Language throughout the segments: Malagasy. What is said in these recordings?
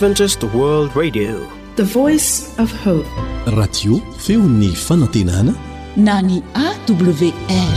Adventist World Radio, the voice of hope. Radio feony fanantenana na ny AWR.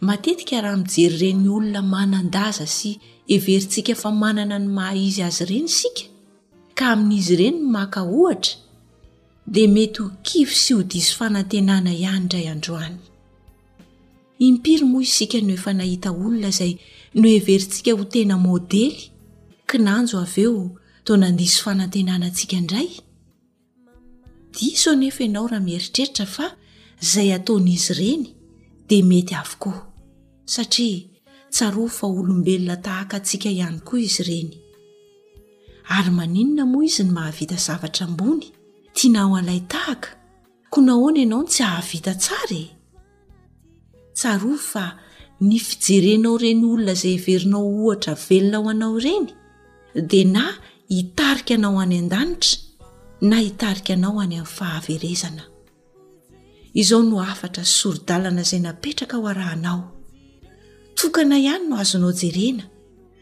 Matetika raha mijery ireny olona manan-daza sy heverintsika fa manana ny maha izy azy ireny isika, ka amin'izy ireny ny maka ohatra, dia mety ho kivy sy ho diso fanantenana ihany indray androany. Impiry moa isika no efa nahita olona izay noheverintsika ho tena modely, kinanjo avy eo toa nandiso fanantenana antsika indray? Diso anefa ianao raha mieritreritra fa izay ataon'izy ireny dia mety avokoa, satria tsarovy fa olombelona tahaka antsika ihany koa izy ireny. Ary maninona moa izy ny mahavita zavatra ambony, tianao halain-tahaka, koa nahoana ianao no tsy hahavita tsara e? Tsarovy fa ny fijerenao ireny olona izay heverinao ho ohatra velona ho anao ireny dia na hitarika anao any an-danitra na hitarika anao any amin'ny fahaverezana. Izao no hafatra sy sori-dalana izay napetraka ho arahanao. Tokana ihany no azonao jerena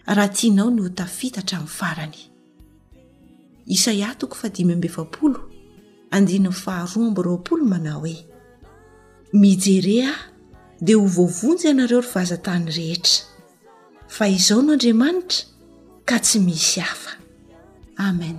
raha tianao ny ho tafita hatramin'ny farany. Isaia toko fahadimy amby efapolo andininy faharoa amby roapolo manao hoe mijere aho dia ho voavonjy ianareo ry vazantany rehetra fa izao no Andriamanitra ka tsy misy hafa amen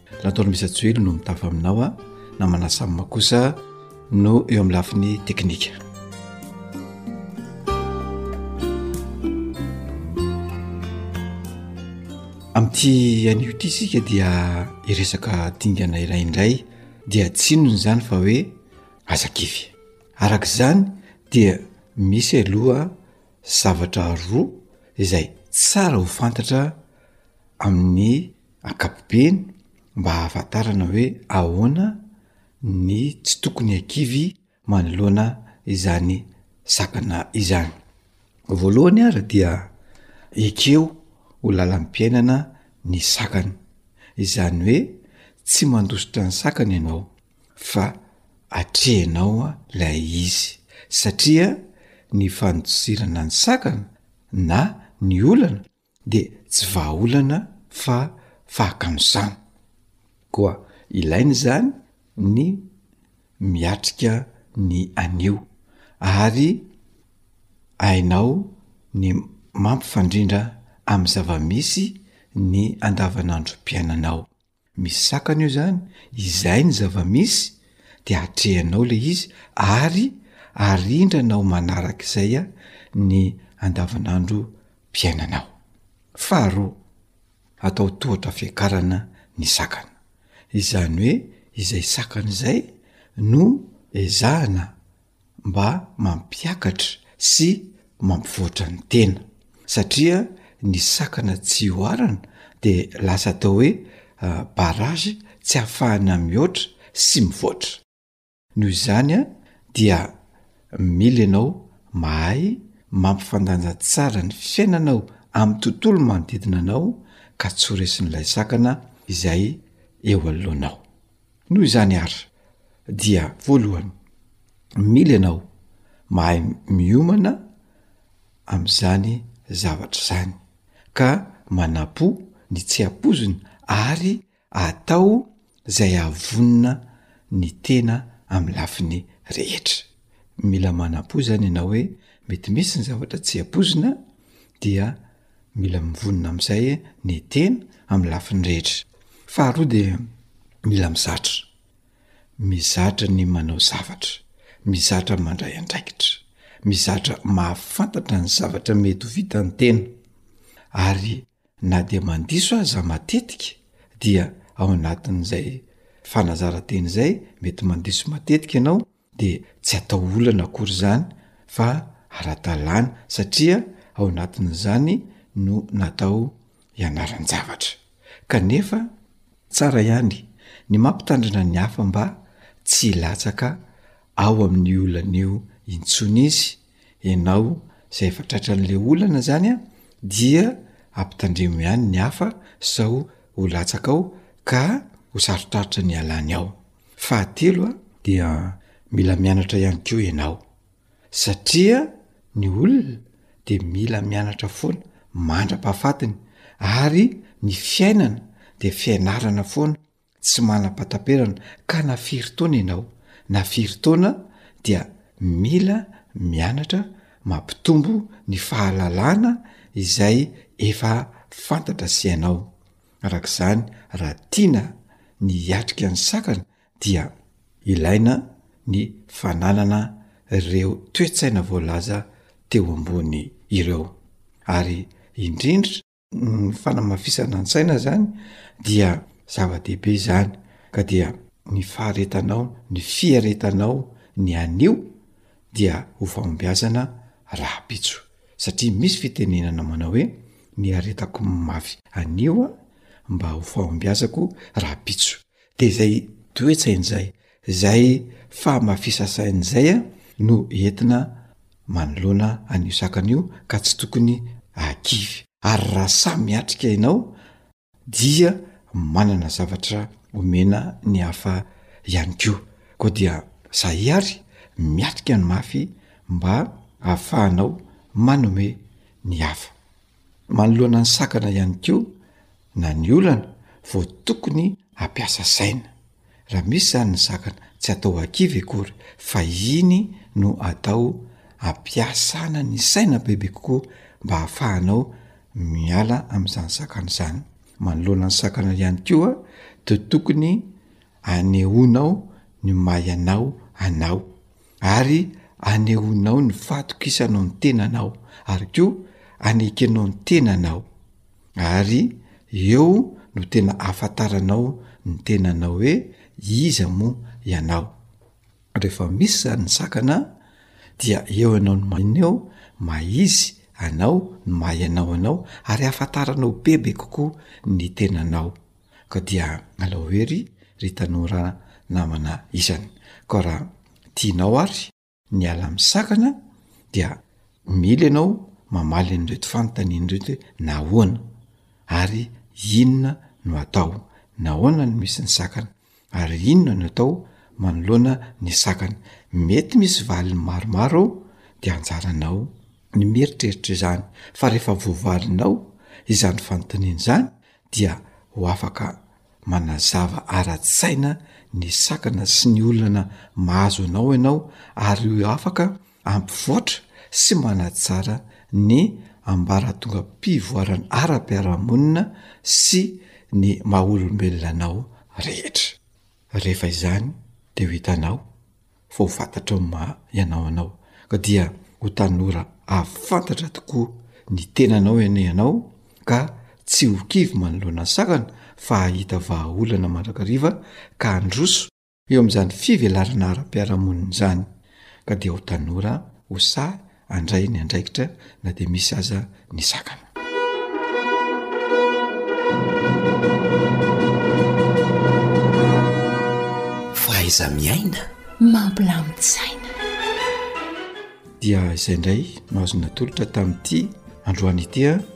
Ratoarimisajoely no mitafa aminao a na manasamma kosa no eo amin'ny lafiny teknika amin'ity anio ity isika dia iresaka dingana iray indray dia tsinony izany fa hoe azakivy araka izany dia misy aloha zavatra roa izay tsara ho fantatra amin'ny ankapobeny mba hahafantarana hoe ahoana ny tsy tokony hakivy manoloana izany sakana izany. Voalohany ary dia ekeo ho lalam-piainana ny sakana, izany hoe tsy mandositra ny sakana ianao fa atrehinao ilay izy satria ny fandosirana ny sakana na ny olana dia tsy vahaolana fa fahakanosan. Koa ilaina izany ny miatrika ny anio ary hainao ny mampifandrindra amin'ny zava-misy ny andavanandrom-piainanao. Misy sakana eo zany, izay ny zava-misy de atrehanao le izy ary arindranao manarak'izay a ny andavanandro piainanao. Faharoa, atao tohatra fiakarana ny sakana. Izany hoe izay sakana izay no ezahana mba mampiakatra sy mampivoatra ny tena satria ny sakana tsy oharana de lasa atao hoe barrage tsy ahafahana mihoatra sy mivoatra. Noho izany dia mila ianao mahay mampifandanja tsara ny fiainanao amin'ny tontolo manodidina anao ka tsy ho resin'ilay sakana izay eo anoloanao. Noho izany ary dia voalohany, mila ianao mahay miomana amin'izany zavatra izany ka manam-po ny tsy hampoizina ary atao izay hahavonona ny tena amin'ny lafiny rehetra. Mila manam-po izany ianao hoe mety misy ny zavatra tsy hampoizina dia Mila mivonona amin'izay ny tena amin'ny lafiny rehetra. Faharoa dia mila mizatra. Mizatra ny manao zavatra. Mizatra mandray andraikitra. Mizatra mahafantatra ny zavatra mety ho vitan'ny tena. Ary na dia mandiso aza matetika dia ao anatin'izay fanazaran-tena izay mety mandiso matetika ianao dia tsy atao olana akory izany fa ara-dalàna satria ao anatin'izany no natao hianaran-javatra kanefa tsara ihany ny mampitandrina ny hafa mba tsy hilatsaka ao amin'io olana io intsony izy, ianao izay efa tratran'ilay olana izany an dia ampitandremo ihany ny hafa sao ho latsaka ao ka ho sarotrarotra ny hialany ao. Fahatelo dia mila mianatra ihany koa ianao satria ny olona dia mila mianatra foana mandra-pahafatiny ary ny fiainana dia fianarana foana tsy manam-pataperana ka na firy taona ianao na firy taona dia mila mianatra mampitombo ny fahalalana izay efa fantatra sy ianao Araka izany, raha tiana ny hiatrika ny sakana dia ilaina ny fananana ireo toe-tsaina voalaza teo ambony ireo. Ary indrindra, ny fanamafisana ny saina izany dia zava-dehibe izany ka dia ny faharetanao, ny fiaretanao ny anio dia ho fahombiazana rahampitso satria misy fitenenana manao hoe ny aretako mafy anio mba ho fahombiazako rahampitso dia izay toe-tsaina izay izay fahamafisasaina izay no entina manoloana an'io sakana io ka tsy tokony ahakivy ary raha samy miatrika ianao dia manana zavatra omena ny hafa ihany koa. Koa dia zay ary miatrika ny mafy mba hahafahanao manome ny hafa. Manoloana ny sakana ihany koa na ny olana vao tokony hampiasa saina. Raha misy izany ny sakana, tsy atao hakivy akory fa iny no atao ampiasana ny saina bebe kokoa mba hahafahanao miala amin'izany sakana izany. Manoloana ny sakana ihany koa dia tokony anehoanao ny maha ianao anao ary anehoanao ny fahatokisanao ny tenanao ary koa anekenao ny tenanao. Ary eo no tena ahafantaranao ny tenanao hoe iza moa ianao. Rehefa misy izany ny sakana dia eo ianao no maneho maha izy anao ny maha ianao anao ary ahafantaranao bebe kokoa ny tenanao. Ka dia alao hery ry tanora namana isany. Koa raha tianao ary. ny ala-misakana dia mila ianao mamaly an'ireto fanontaniana ireto hoe nahoana ary inona no atao nahoana no misy ny sakana ary inona no atao manoloana ny sakana mety misy valiny maromaro ao de anjaranao ny mieritreritra izany fa rehefa voavalinao izany fanontaniana izany dia ho afaka manazava ara-tsaina ny sakana sy ny olana mahazo anao ianao ary ho afaka hampivoatra sy manatsara ny ambaratongam-pivoarana ara-piarahamonina sy ny maha-olombelona anao rehetra. Rehefa izany dia ho hitanao fa ho fantatra amin'ny maha ianao anao, ka dia ho tanora hahafantatra tokoa ny tenanao anie ianao ka tsy ho kivy manoloana ny sakana fa hahita vahaolana mandrakariva ka handroso eo amin'izany fivelarana ara-piarahamonina izany, ka dia ho tanora ho sahy handray ny andraikitra na dia misy aza ny sakana. Fahaiza miaina mampilamin-tsaina dia izay indray no azo natolotra tamin'ity androany ity a.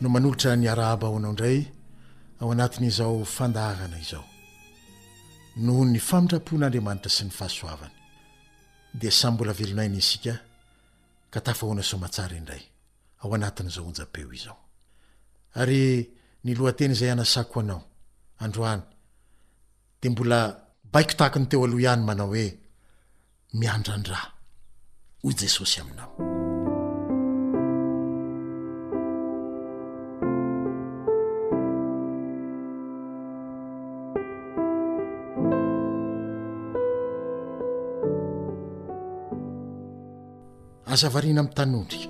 no manolotra ny arahaba ho anao indray ao anatin'izao fandaharana izao. Noho ny famindram-pon'Andriamanitra sy ny fahasoavany, dia samy mbola velon'aina isika ka tafahoana soamatsara indray ao anatin'izao onjam-peo izao. Ary ny lohateny izay anasako anao androany, Dia mbola baiko tahaka ny teo aloha ihany manao hoe, Miandrandrà. Hoy Jesosy aminao. Aza variana mitanondrika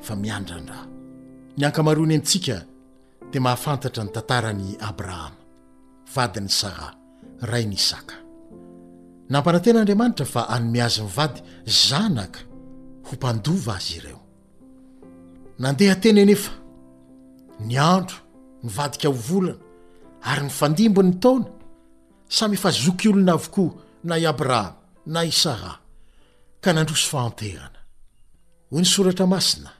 fa miandrandrà. Ny ankamaroany amintsika dia mahafantatra ny tantaran' i Abrahama, vadin' i Saraha, rain' i Isaka. Nampanantena Andriamanitra fa hanome azy mivady zanaka ho mpandova azy ireo. Nandeha teny anefa ny andro, nivadika ho volana, ary nifandimby ny taona. Samy efa zoky olona avokoa na i Abrahama na i Saraha, ka nandroso fahanterana. Hoy ny Soratra Masina,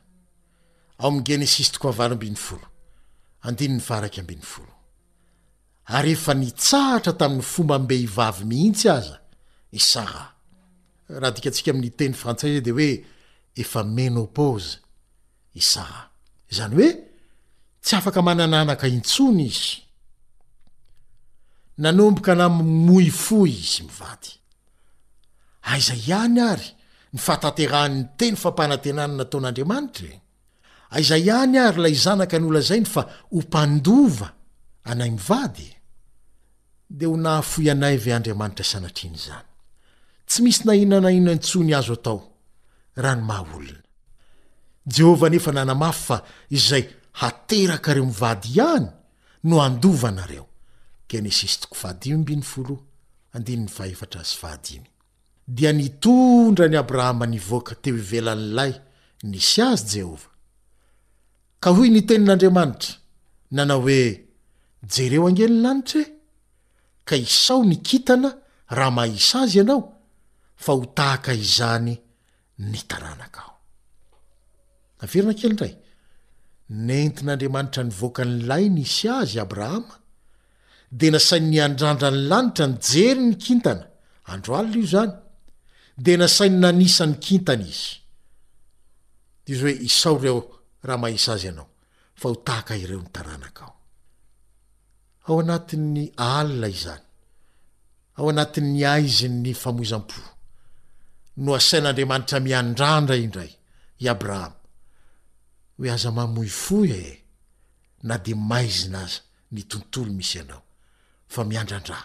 Ao amin'ny Genesisy toko fahavalo ambin'ny folo, andininy faha iraika ambin'ny folo. Ary efa nitsahatra tamin'ny fombam-behivavy mihitsy aza i Sara. Raha adikatsika amin'ny teny frantsay izay dia hoe efa menopause i Sara. Izany hoe tsy afaka manana anaka intsony izy. Nanomboka namoifoy izy mivady. Aiza ihany àry ny fahatanterahan'ny teny fampanantenana nataon'Andriamanitra e? Aiza ihany àry ilay Zanaka nolazainy fa ho mpandova anay mivady e? Dia ho nahafoy anay ve Andriamanitra sanatria izany? Tsy misy na inona na inona intsony azo atao, raha ny maha olona. Jehovah anefa nanamafy fa izay hateraka ireo mivady ihany no handova anareo. Genesis toko fahadimy ambin'ny folo, andininy fahefatra sy fahadimy. Dia nitondra an'i Abrahama nivoaka teo ivelan'ilay nisy azy Jehovah. Ka hoy ny Tenin'Andriamanitra, nanao hoe, Jereo ange ny lanitra e! Ka isao ny kintana raha mahisa azy ianao, fa ho tahaka izany ny taranakao. Averina kely indray, nentin'Andriamanitra nivoaka ny lay nisy azy, Abrahama, dia nasainy niandrandra ny lanitra nijery ny kintana, andro alina io izany, dia nasainy nanisa ny kintana izy. Diso hoe isaory aho raha mahisa azy ianao. fa ho tahaka ireo ny taranakao. Ao anatin'ny alina izany, ao anatin'ny haizin'ny famoizam-po, no asain'Andriamanitra miandrandra indray i Abrahama hoe, Aza mamoy fo e, na dia maizina aza ny tontolo misy anao, fa miandrandra,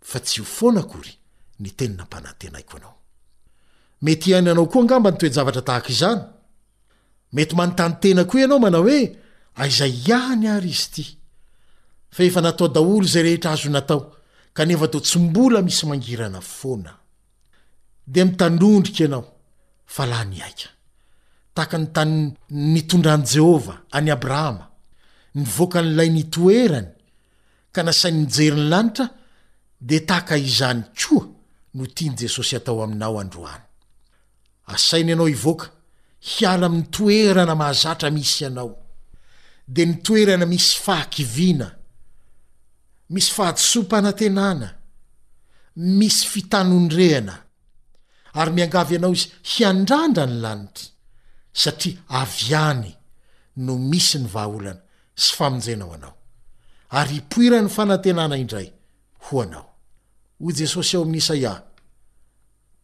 fa tsy ho foana akory ny teny nampanantenaiko anao. Mety hiainanao koa angamba ny toe-javatra tahaka izany, Mety manontany tena koa ianao manao hoe, Aiza ihany ary izy ity? Fa efa natao daholo izay rehetra azo natao, kanefa toa tsy mbola misy mangirana foana. Dia mitandrondrika ianao, fa lany aika. Tahaka ny tany nitondran'i Jehovah an'i Abrahama, nivoaka an'ilay nitoerany ka nasainy nijery ny lanitra, dia tahaka izany koa no tian'i Jesosy hatao aminao androany. Asainy ianao hivoaka hiala amin'ny toerana mahazatra misy ianao. Dia ny toerana misy fahakiviana, misy fahadisoam-panantenana, misy fitanondrehana. Ary miangavy anao izy hiandrandra ny lanitra, satria avy any no misy ny vahaolana sy famonjena ho anao. Ary hipoiran'ny fanantenana indray ho anao. Hoy Jesosy ao amin'ny Isaia.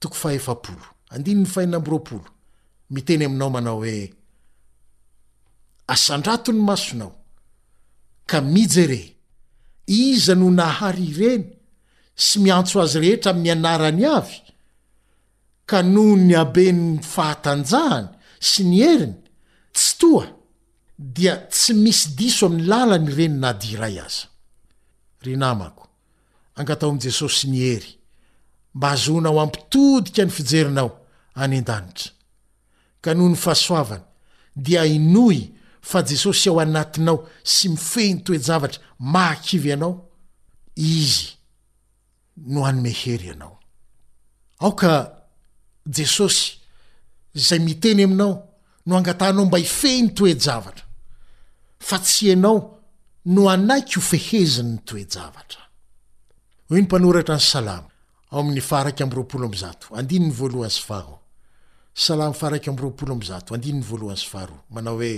Toko fahefapolo, andininy fahenina amby roapolo, miteny aminao manao hoe, Asandrato ny masonao, ka mijere, iza no nahary ireny sy miantso azy rehetra amin'ny anarany avy, ka noho ny haben'ny fahatanjahany sy ny heriny, tsitoha, dia tsy misy diso amin'ny lalany ireny na dia iray aza. Ry namako, Angataho amin'i Jesosy ny hery mba hahazoanao hampitodika ny fijerinao any an-danitra. Ka noho ny fahasoavany, dia hinoy fa Jesosy ao anatinao sy mifehy ny toe-javatra mahakivy anao, Izy no hanome hery anao. Aoka Jesosy, izay miteny aminao, no angatahanao mba hifehy ny toe-javatra, fa tsy ianao no hanaiky hofeheziny ny toe-javatra. Hoy ny mpanoratra ny Salamo, ao amin' ny faha-iraika amby roapolo amby zato, andininy voalohany sy faharoa, Salamo faha-iraika amby roapolo amby zato, andininy voalohany sy faharoa, manao hoe,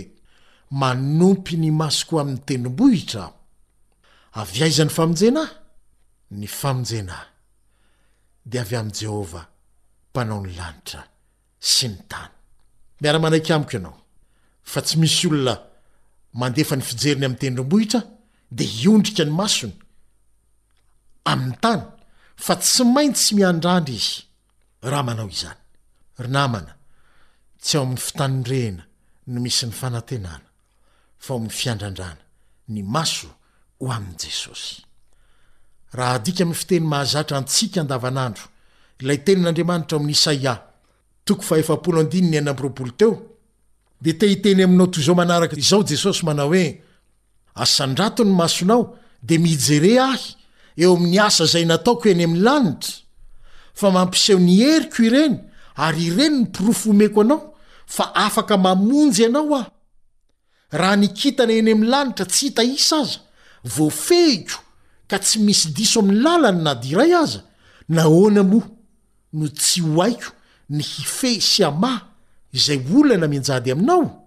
Manompy ny masoko ho amin' ny tendrombohitra aho. Avy aiza ny famonjena ahy? Ny famonjena ahy dia avy amin'i Jehovah, Mpanao ny lanitra sy ny tany. Miara-manaiky amiko ianao fa tsy misy olona mandefa ny fijeriny amin'ny tendrombohitra dia hiondrika ny masony amin'ny tany fa tsy maintsy miandrandra izy raha manao izany. Ry namana, tsy ao amin'ny fitanindrena no misy ny fanantenana. fa ao amin'ny fiandrandrana ny maso ho amin'i Jesosy. Raha adika amin'ny fiteny mahazatra antsika andavanandro ilay tenin'Andriamanitra ao amin'ny Isaia toko fahefapolo andininy enina amby roapolo teo, dia te hiteny aminao toy izao manaraka izao Jesosy manao hoe, Asandrato ny masonao dia mijere Ahy eo amin'ny asa izay nataoko eny amin'ny lanitra, fa mampiseho ny heriko ireny, ary ireny ny porofo omeko anao fa afaka mamonjy ianao aho. Raha ny kintana eny amin'ny lanitra tsy hita isa aza, voafehiko ka tsy misy diso amin'ny lalany na dia iray aza, nahoana moa no tsy ho haiko ny hifehy sy hamaha izay olana mianjady aminao?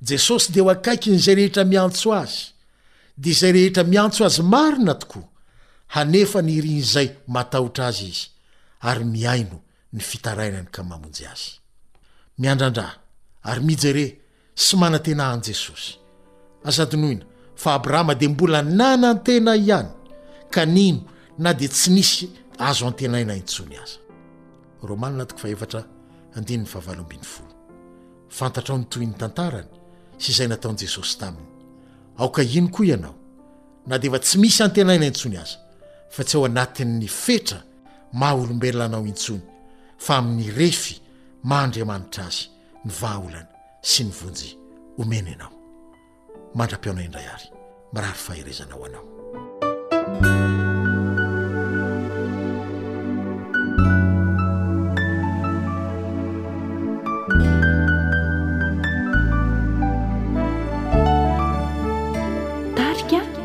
Jesosy dia eo akaikin'izay rehetra miantso Azy, dia izay rehetra miantso Azy marina tokoa, hanefa ny irin'izay matahotra Azy izy ary mihaino ny fitarainany ka mamonjy azy. Miandrandra ary mijere sy manantena an'i Jesosy. Aza adinoina fa Abrahama dia mbola nanantena ihany ka nino na dia tsy nisy azo antenaina intsony aza. Romana toko fahefatra, andininy fahavalo ambin'ny folo. Fantatrao ny tohin'ny tantarany sy izay nataon'i Jesosy taminy. Aoka hino koa ianao, na dia efa tsy misy antenaina intsony aza, fa tsy ao anatin'ny fetra maha olombelona anao intsony, fa amin'ny refy maha Andriamanitra azy ny vahaolana sy ny vonjy omeny anao. mandra-peo anay indray ary mirary faherezana ho anao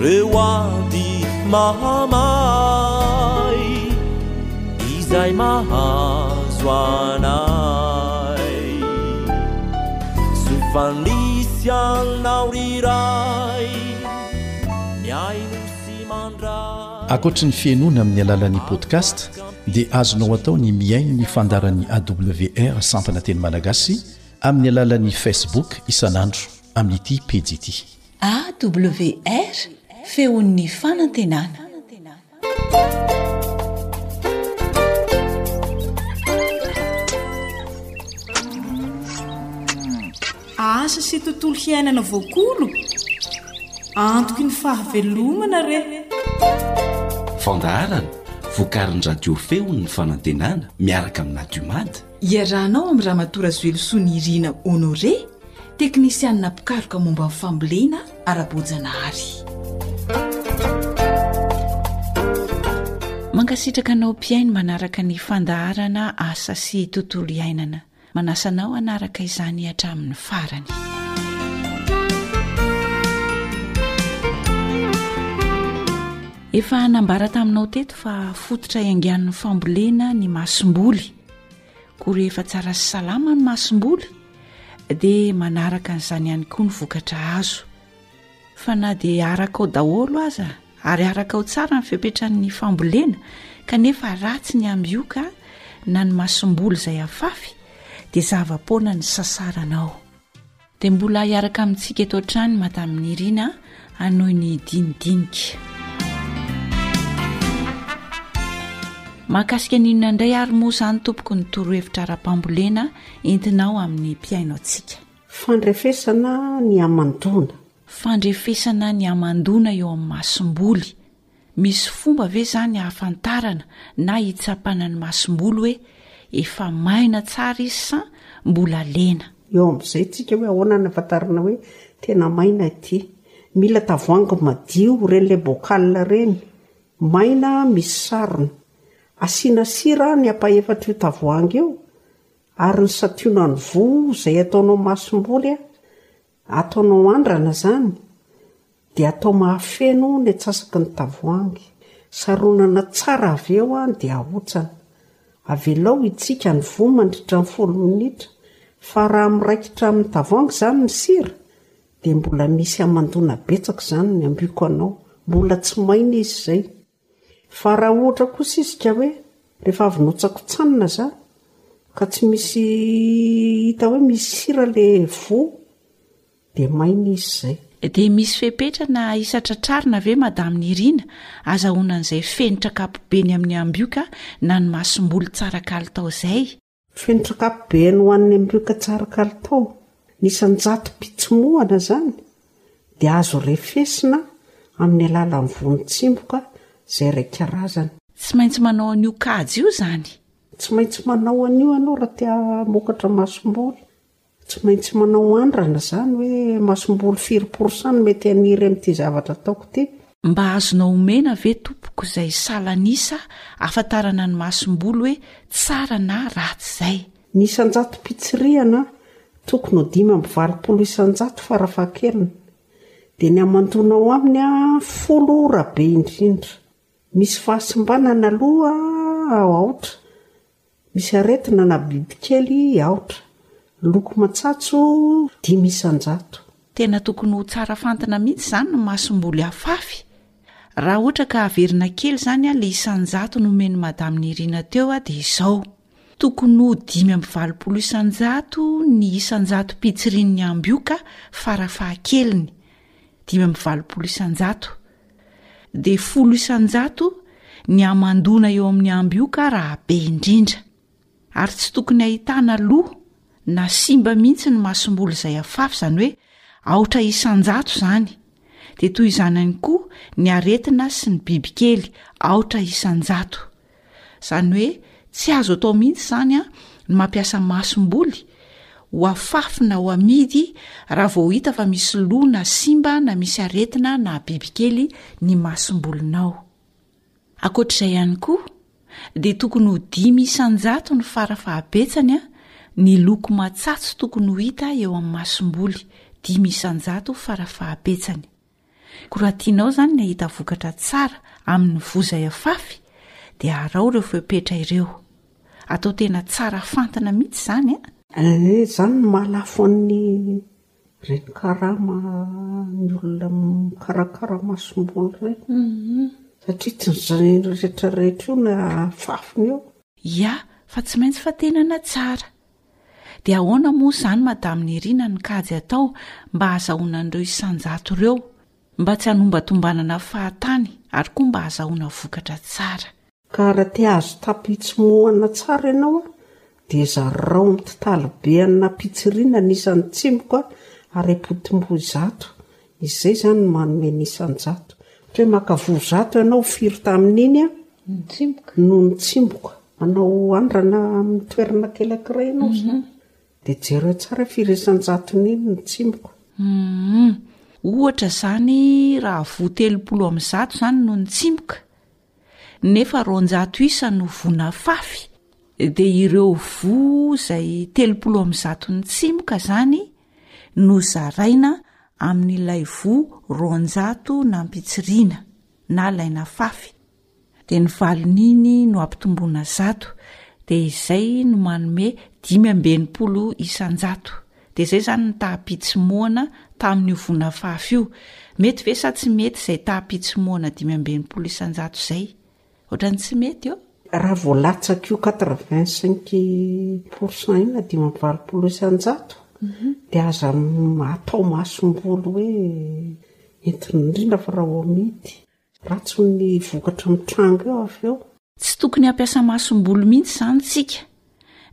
Reo ady mahamay izay mahazo anay Zo fa nisy anao ry Ray mihaino sy mandray Ankoatry ny fihenoana amin'ny alalan'ny podcast dia azonao atao ny mihaino ny fandaharan'ny AWR Sampana Teny Malagasy amin'ny alalan'ny Facebook isan'andro amin'ity pejy ity. AWR, feon'ny fanantenana. Asa sy tontolo hiainana voakolo, antoky ny fahavelomana re. Fandaharana, vokarin'ny Radio Feon'ny Fanantenana miaraka aminà Dumad. Iarahanao amin'i Ramatoa Razoelosoa Nirina Honoré, teknisianina mpikaroka momba ny fambolena ara-boajanahary. Mankasitraka anao mpihaino manaraka ny fandaharana Asa sy Tontolo Iainana. Manasa anao hanaraka izany hatramin'ny farany. Efa nambara taminao teto fa fototra iangan'ny fambolena ny masomboly. koa rehefa tsara sy salama ny masom-boly dia manaraka an'izany ihany koa ny vokatra azo fa na dia arakao daholo aza ary araka ao tsara ny fepetran'ny fambolena kanefa ratsy ny amioka na ny masom-boly izay afafy dia zava-poana ny sasaranao Dia mbola hiaraka amintsika eto an-trano Madame Nirina hanohy ny dinidinika. Mahakasika ny inona indray ary moa izany tompoko ny torohevitra ara-pambolena entinao amin'ny mpihaino antsika? Fandrefesana ny hamandoana. Fandrefesana ny hamandoana eo amin'ny masomboly. Misy fomba ve izany hahafantarana na hitsapana ny masomboly hoe efa maina tsara izy sa mbola lena? Eo amin'izay isika hoe ahoana no ahafantarana hoe tena maina ity. Mila tavoahangy madio ireny ilay bocal ireny, maina misy sarony. Asiana sira ny ampahefatr'io tavoahangy io ary ny santionan'ny voa izay ataonao masomboly Ataonao andrana izany dia atao mahafeno ny atsasaky ny tavoahangy. Saronana tsara avy eo dia ahotsana. Avelao hitsiaka ny voa mandritra ny folo minitra fa raha miraikitra amin'ny tavoahangy izany ny sira dia mbola misy hamandoana betsaka izany ny ambiko anao. Mbola tsy maina izy izay. Fa raha ohatra kosa izy ka hoe rehefa avy notsakotsanina izany ka tsy misy hita hoe misy sira ilay voa dia maina izy izay. Dia misy fepetra na isa tratrarina ve madame Niryna? Azahoana an'izay fenitra ankapobeny amin'ny ambioka na ny masomboly tsara kalitao izay? Fenitra ankapobeny ho an'ny ambioka tsara kalitao, ny isan-jatom-pitsimohana izany dia azo refesina amin'ny alalan'ny vono tsimboka izay iray karazany. Tsy maintsy manao an'io kajy io izany. Tsy maintsy manao an'io ianao raha te-hamokatra masomboly. Tsy maintsy manao andrana izany hoe masomboly firy pourcent no mety haniry amin'ity zavatra ataoko ity. Mba azonao omena ve tompoko izay salan'isa ahafantarana ny masomboly hoe tsara na ratsy izay? Ny isan-jatom-pitsirihana tokony ho dimy amby valopolo isan-jato farafahakeliny. Dia ny hamandoana ao aminy folo raha be indrindra. Misy fahasimbana ny aloha ao aotra Misy aretina na bibikely aotra, loko matsatso dimy isan-jato. Tena tokony ho tsara fantina mihitsy izany ny masomboly afafy. Raha ohatra ka averina kely izany ilay isan-jato nomen'i Madame Nirina teo dia izao, tokony ho dimy amby valopolo isan-jato ny isan-jato pitsirian'ny ambioka fara fahakeliny, dimy amby valopolo isan-jato. dia folo isan-jato ny hamandoana eo amin'ny ambioka raha be indrindra, ary tsy tokony hahitana lo na simba mihitsy ny masomboly izay afafy, izany hoe aotra isan-jato izany, dia toy izany ihany koa ny aretina sy ny bibikely aotra isan-jato. Izany hoe tsy azo atao mihitsy izany ny mampiasa masomboly ho afafy na ho amidy raha vao hita fa misy loha na simba na misy aretina na bibikely ny masombolinao. Ankoatr'izay ihany koa dia tokony ho dimy isan-jato ny fara fahabetsany ny loko matsatso tokony ho hita eo amin'ny masomboly, dimy isan-jato fara fahabetsany. Koa raha tianao izany ny hahita vokatra tsara amin'ny voa izay afafy dia araho ireo fepetra ireo. Atao tena tsara fantina mihitsy izany an! Ee, izany no mahalafo an'ny ireny karama ny olona mikarakara masomboly ireny satria tsy ny zanin'io rehetra rehetra io no afafiny eo. Ia, fa tsy maintsy fantenana tsara. Dia ahoana moa izany Madame Nirina ny kajy atao mba hazahoana an'ireo isanjato ireo, mba tsy hanombatombanana fahatany ary koa mba hazahoana vokatra tsara. Ka raha te hahazo tapitsimohana tsara ianao dia zarao mttalbe an'Ampitsirina ny isan'ny tsimoka ary apotimbohizato Izay izany no manome ny isan-jato. Ohatra hoe maka voa zato ianao, firy tamin'iny no nitsimboka? Manao andrana amin'ny toerana kely anankiray ianao izany, dia jereo tsara hoe firy isan-jaton'iny no nitsimboka. Ohatra izany raha voa telopolo amin'ny zato izany no nitsimboka, nefa roanjato isa no voa nafafy, dia ireo voa izay telopolo amin'ny zato nitsimboka izany nozaraina amin'ilay voa roanjato nampitsiriana, na ilay nafafy, dia ny valin'iny no ampitomboina zato, dia izay no manome dimy amby enimpolo isan-jato. Dia izay izany ny taham-pitsimohana tamin'io voa nafafy io. Mety ve sa tsy mety izay taham-pitsimohana dimy amby enimpolo isan-jato izay? Ohatran'ny tsy mety eo. Raha vao latsaka io quatre-vingt cinq pour cent io na dimy amby valopolo isan-jato dia aza atao masomboly hoe entina indrindra fa raha vao amidy ratsy ny vokatra mitranga eo avy eo. Tsy tokony hampiasa masomboly mihitsy izany isika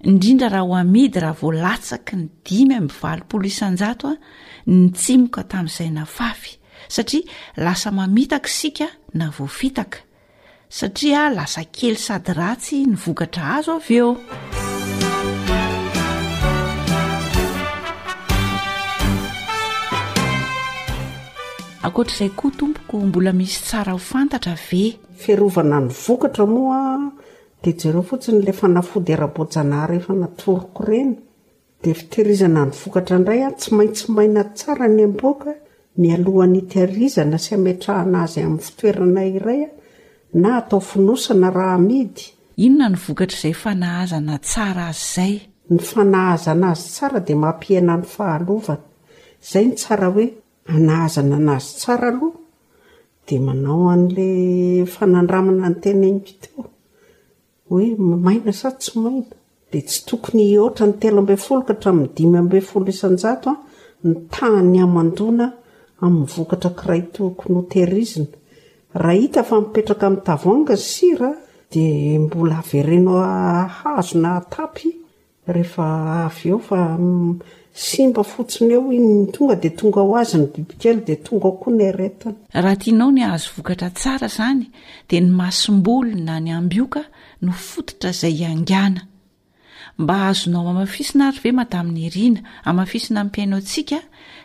indrindra raha ho amidy raha vao latsaky ny dimy amby valopolo isanjato a ny tsimoka tamin'izay nafafy satria lasa mamitaka isika na voafitaka satria lasa kely sady ratsy ny vokatra azo avy eo akoatr'izay koa tompoko mbola misy tsara ho fantatra ve fiarovana ny vokatra moa Dia jereo fotsiny ilay fanafody ara-boajanahary efa natoroko ireny, dia fitehirizana ny vokatra indray an, tsy maintsy maina tsara ny amboka mialohan'ny hitehirizana sy hametrahana azy amin'ny fitoerana iray an, na atao fonosana raha amidy. Inona no vokatr'izay fanahazana tsara azy izay? Ny fanahazana azy tsara dia mampihena ny fahalovana. Izay ny tsara hoe Manahazana anazy tsara aloha dia manao an'ilay fanandramana ny tena impito hoe maina sa tsy maina. Dia tsy tokony hihoatra ny telo ambin'ny folo ka hatramin'ny dimy ambin'ny folo isan-jato ny tahan'ny hamandoana amin'ny vokatra kiray tokony hotehirizina. Raha hita fa mipetraka amin'ny tavoahangy ny sira dia mbola avereno hahazo na atapy Rehefa avy eo fa simba fotsiny eo iny ny tonga dia tonga ho azy ny bibikely dia tonga ao koa ny aretina. Raha tianao ny hahazo vokatra tsara izany dia ny masomboly na ny ambioka no fototra izay hiangana. Mba azonao amafisina ary ve Madame Nirina, amafisina amin'ny mpihainoantsika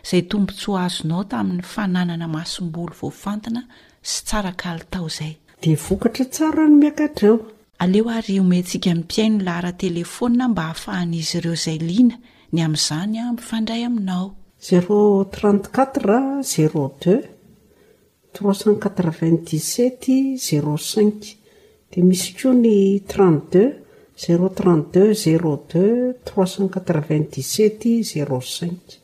izay tombontsoa azonao tamin'ny fananana masomboly voafantina sy tsara kalitao izay. Dia vokatra tsara no miakatra eo. Aleo ary omentsika ny mpihaino laharan-telefaonina mba hahafahan'izy ireo izay liana ny amin'izany mifandray aminao. Zéro trente quatre zéro deux trois cent quatre vingt dix sept zéro cinq dia misy koa ny trente deux zéro trente deux zéro deux trois cent quatre vingt dix sept zéro cinq.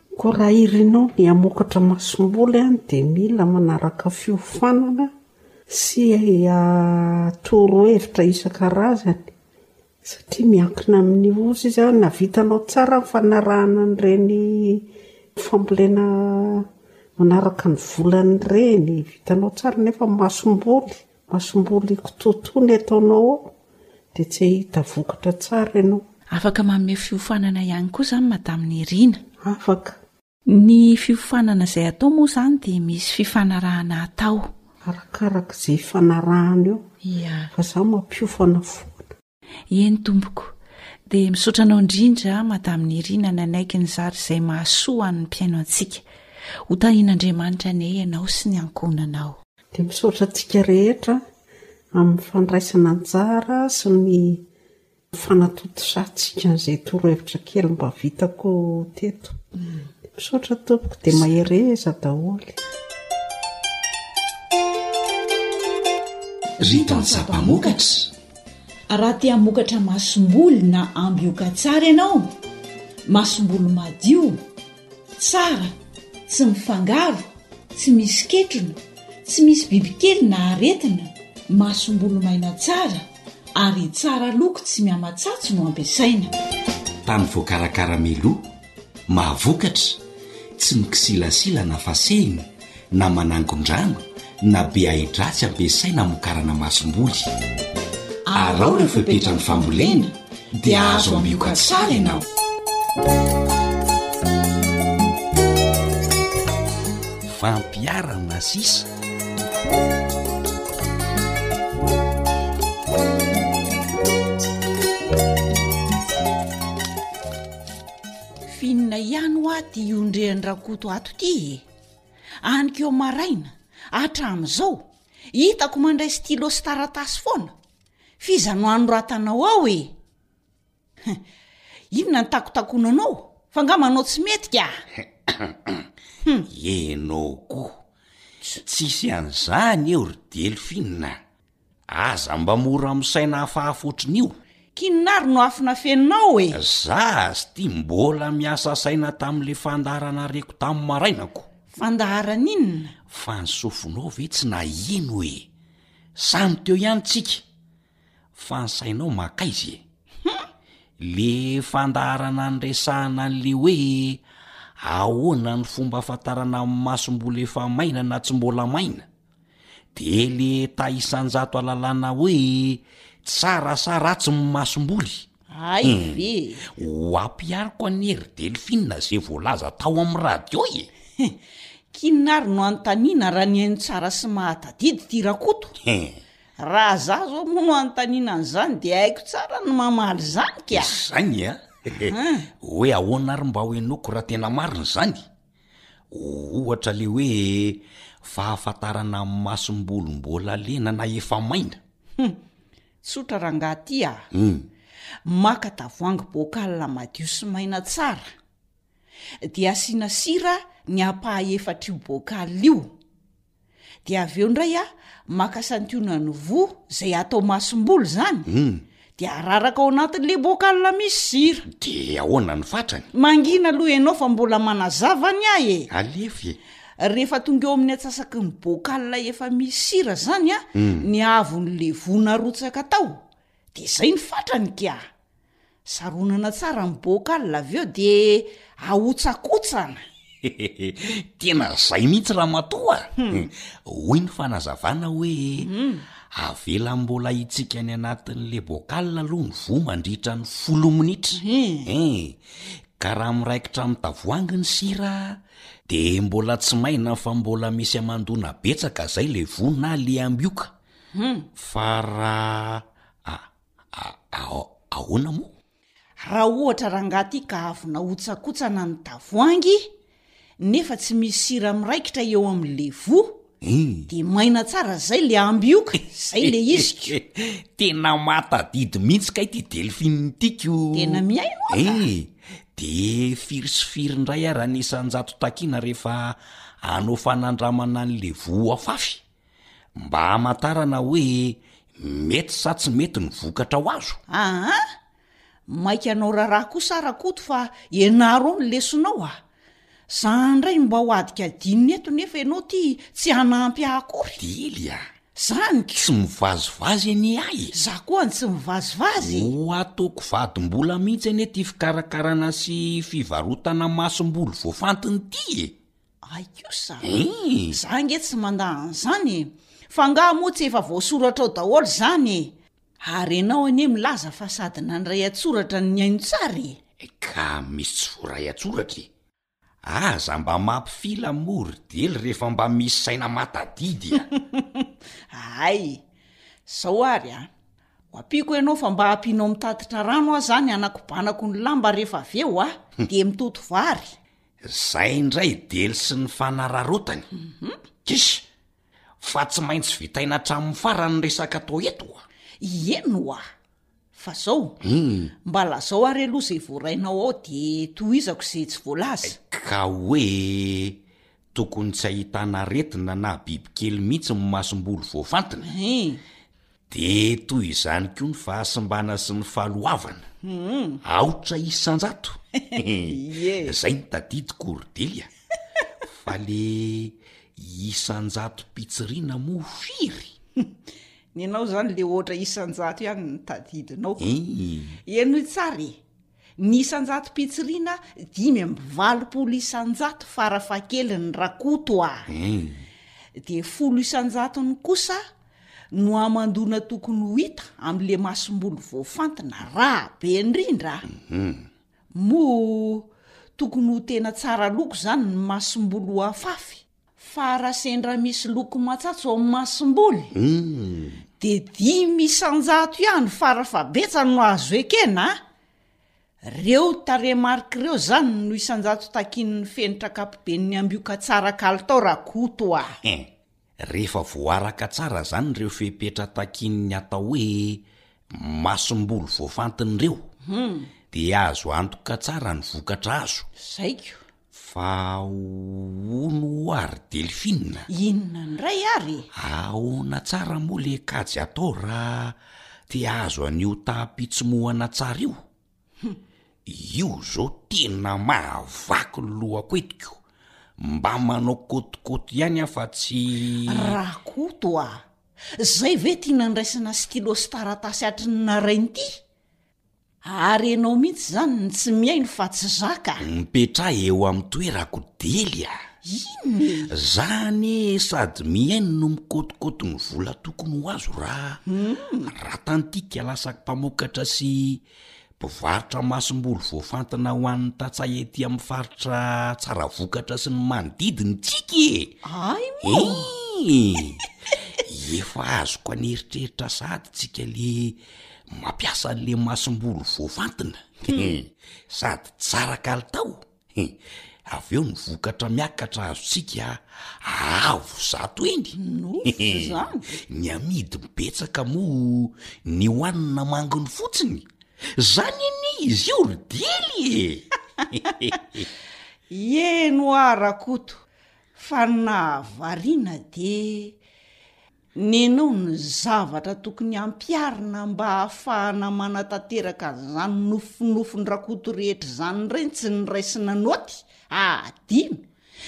Koa raha irinao ny hamokatra masomboly any dia mila manaraka fiofanana sy torohevitra isan-karazany satria miankina amin'ny oza izy an, na vitanao tsara ny fanarahana an'ireny fambolena manaraka ny volana ireny, vitanao tsara nefa masomboly. Masomboly ikototoo ny ataonao ao dia tsy hahita vokatra tsara ianao. Afaka manome fiofanana ihany koa izany Madame Nirina. Afaka. Ny fiofanana izay atao moa izany dia misy fifanarahana atao. Arakaraka izay ifanarahana eo. Ia. Fa izaho mampiofana foana. Eny tompoko, dia misaotra anao indrindra Madame Nirina nanaiky nizara izay mahasoa ho an'ny mpihaino antsika. Ho tahian'Andriamanitra anie ianao sy ny ankohonanao. Dia misaotra antsika rehetra amin'ny fandraisana anjara sy ny fanatontosàntsika an'izay torohevitra kely mba vitako teto. Dia misaotra tompoko, dia mahereza daholo. Ry tantsaha mpamokatra. Raha te hamokatra masomboly na ambioka tsara ianao, masomboly madio, tsara, tsy mifangaro, tsy misy ketrona, tsy misy bibikely na aretina, masomboly maina tsara ary tsara loko tsy mihamatsatso no ampiasaina. Tany voakarakara mialoha Mahavokatra, tsy mikisilasila na fasehina na manangon-drano na be ahi-dratsy ampiasaina hamokarana masomboly. Araho ireo fepetran'ny fambolena dia hahazo ambioka tsara ianao. Fampiharana sisa. Finina ihany hoa ty iondrehan'i Rakoto ato ty e! Any ko maraina, hatramin'izao, hitako mandray stylo sy taratasy foana. F'iza no hanoratanao ao e? Hum! Inona ny takotakonanao? Fa nga manao tsy mety ka? Hum! Ianao koa, tsisy an'izany eo ry Delphine a! Aza mba mora misaina hafahafa ohatrin'io. K'inona ary no afo nafeninao e? Za azy ty mbola miasa saina tamin'le fandaharana reko tamin'ny maraina ko. Fandaharan'inona? Fa ny sofinao ve tsy naheno e? Samy teo ihany tsika. Fa ny sainao makaiza e? Hum! Le fandaharana niresahana an'le hoe ahoana ny fomba afantarana ny masomboly efa maina na tsy mbola maina. Dia le ta isanjato alalana hoe tsara sa ratsy ny masomboly? Hay ve e! Ho ampihariko anie ry Delphine ze voalaza tao am radio e! K'inona ary no anontaniana raha nihaino tsara sy mahatadidy ty Rakoto? Raha za zao moa no anontaniana an'izany dia haiko tsara ny mamaly izany ka! Izany a! Hoe ahoana ary mba ho henoiko raha tena marina izany? Ohatra le hoe fahafantarana masom-bolo mbola lena na efa maina. Hum! Tsotra rangah aty ah! Hum! Maka tavoahangy bocal madio sy maina tsara dia asiana sira ny ampaha efatr'io bocal io. de avy eo ndray a maka santionany voa zay atao masom-bolo zany um de araraka ao anatin'le bocal misy sira de ahoana ny fatrany mangina aloha ianao fa mbola manazava any ahy e alefy e rehefa tonga eo amin'ny atsasaky ny bocal efa misy sira zany a ny avon'le voa narotsaka tao de zay ny fatrany kya Saronana tsara ny bocal avy eo dia ahotsakotsana. Tena zay mihitsy ramatoa a! Hoy ny fanazavana hoe avela mbola hitsika any anatin'le bocal aloha ny voa mandritra ny folo minitra eh! Ka raha miraikitra amin'ny tavoahangy ny sira dia mbola tsy maina fa mbola misy hamandoana betsaka zay le voa na le ambioka fa raha ah! Ahoana moa? Raha ohatra rangaha ity ka avy nahotsakotsana ny tavoahangy nefa tsy misy sira miraikitra eo amin'ny levoa dia maina tsara izay le ambioka, izay le iziko. Tena mahatadidy mihitsy kay ity Delphine ity ko! Tena mihaino aho ka! Eh! Dia firy sy firy indray ary ny isan-jato takiana rehefa hanao fanandramana ny levoa ho afafy? Mba hamantarana hoe mety sa tsy mety ny vokatra ho azo. Aa! Maika anao raharaha kosa ara Koto fa ianaro ao ny lesonao a! Za ndray mba ho adikadinina eto nefa ianao ty tsy hanampy ahy akory! Dily a! Zany ka! Tsy mivazivazy anie ahy e! Za koa any tsy mivazivazy e! Ho ataoko vadim-bola mihitsy anie ty fikarakarana sy fivarotana masomboly voafantiny ty e! Ay kosa a! Za ange tsy mandà an'izany e! Fa angaha moa tsy efa voasoratra ao daholo izany e! Ary ianao anie milaza fa sady nandray an-tsoratra ny hainontsary e! Ka misy tsy voaray an-tsoratra e! Aza mba mampifila moridely rehefa mba misy saina matadidy a! Ay! Izao ary a! Ho ampiako ianao fa mba ampianao mitatitra rano aho izany hanakobanako ny lamba rehefa avy eo a! Dia mitoto vary! Zay indray dely sy ny fanararaotany. Kiss! Fa tsy maintsy vitaina hatramin'ny farany ny resaka atao eto a! Ieny oa! Fa zao, mba lazao ary aloha zay voarainao ao de tohizako ze tsy voalaza. Ka hoe tokony tsy ahitana aretina na bibikely mihitsy ny masomboly voafantina? Hein! Dia toy izany koa ny fahasimbana sy ny fahaloavana. Aotra isan-jato. Ie. Izay no tadidiko ry Delia. Fa le isan-jatom-pitsiriana moa firy? Ny anao izany le oatra isan-jato ihany no tadidinao. Henoy tsara e! Ny isan-jatom-pitsiriana dimy amby valopolo isan-jato farafahakeliny ra Koto a! dia folo isan-jatony kosa no hamandoana tokony ho hita amin'le masomboly voafantina ra be indrindra a! Moa tokony ho tena tsara loko izany ny masomboly ho afafy? Fa raha sendra misy loko matsatso ao amin'ny masomboly dia dimy isan-jato ihany fara fahabetsany no azo ekena a! Ireo tarehimarika ireo izany no isan-jato takian'ny fenitra ankapoben'ny ambioka tsara kalitao rakoto a! Hein! Rehefa voaraka tsara izany ireo fepetra takian'ny atao hoe masomboly voafantina ireo dia azo antoka tsara ny vokatra azo. Zaiko. Fa hono ho'a ry Delphine? Inona indray ary e? Ahoana tsara moa le kajy atao raha te hahazo an'io taham-pitsimohana tsara io? Io izao tena mahavaky ny lohako eto ko! Mba manao kotikoty ihany aho fa tsy. Rakoto a! Zay ve ty nandraisana stylo sy taratasy hatry ny narainy ty? Ary enao mihitsy zany no tsy mihaino fa tsy za ka! Mipetraha eo amin'ny toerako dely a! Inona e! Za anie sady mihaino no mikotikoty ny vola tokony ho azo ra ratantika lasak mpamokatra sy mpivarotra masomboly voafantina ho an'ny tantsaha ety amin'ny faritra tsara vokatra sy ny manodidina tsika e! Ay mo! Eeh! Efa azoko an'eritreritra sady tsika le Mampiasa an'le masom-bolo voafantina sady tsara kalitao avy eo ny vokatra miakatra azontsika avo zato heny. Nofy zany! Ny amidy betsaka moa ny hohanina manginy fotsiny. Zany anie izy io ry Dely e! Ieny hoa Rakoto fa ny nahavariana dia. Nenao ny zavatra tokony hampiharina mba hahafahana manatanteraka an'izany nofinofin-dRakoto rehetra izany indray ny tsy niraisina naoty, hadino.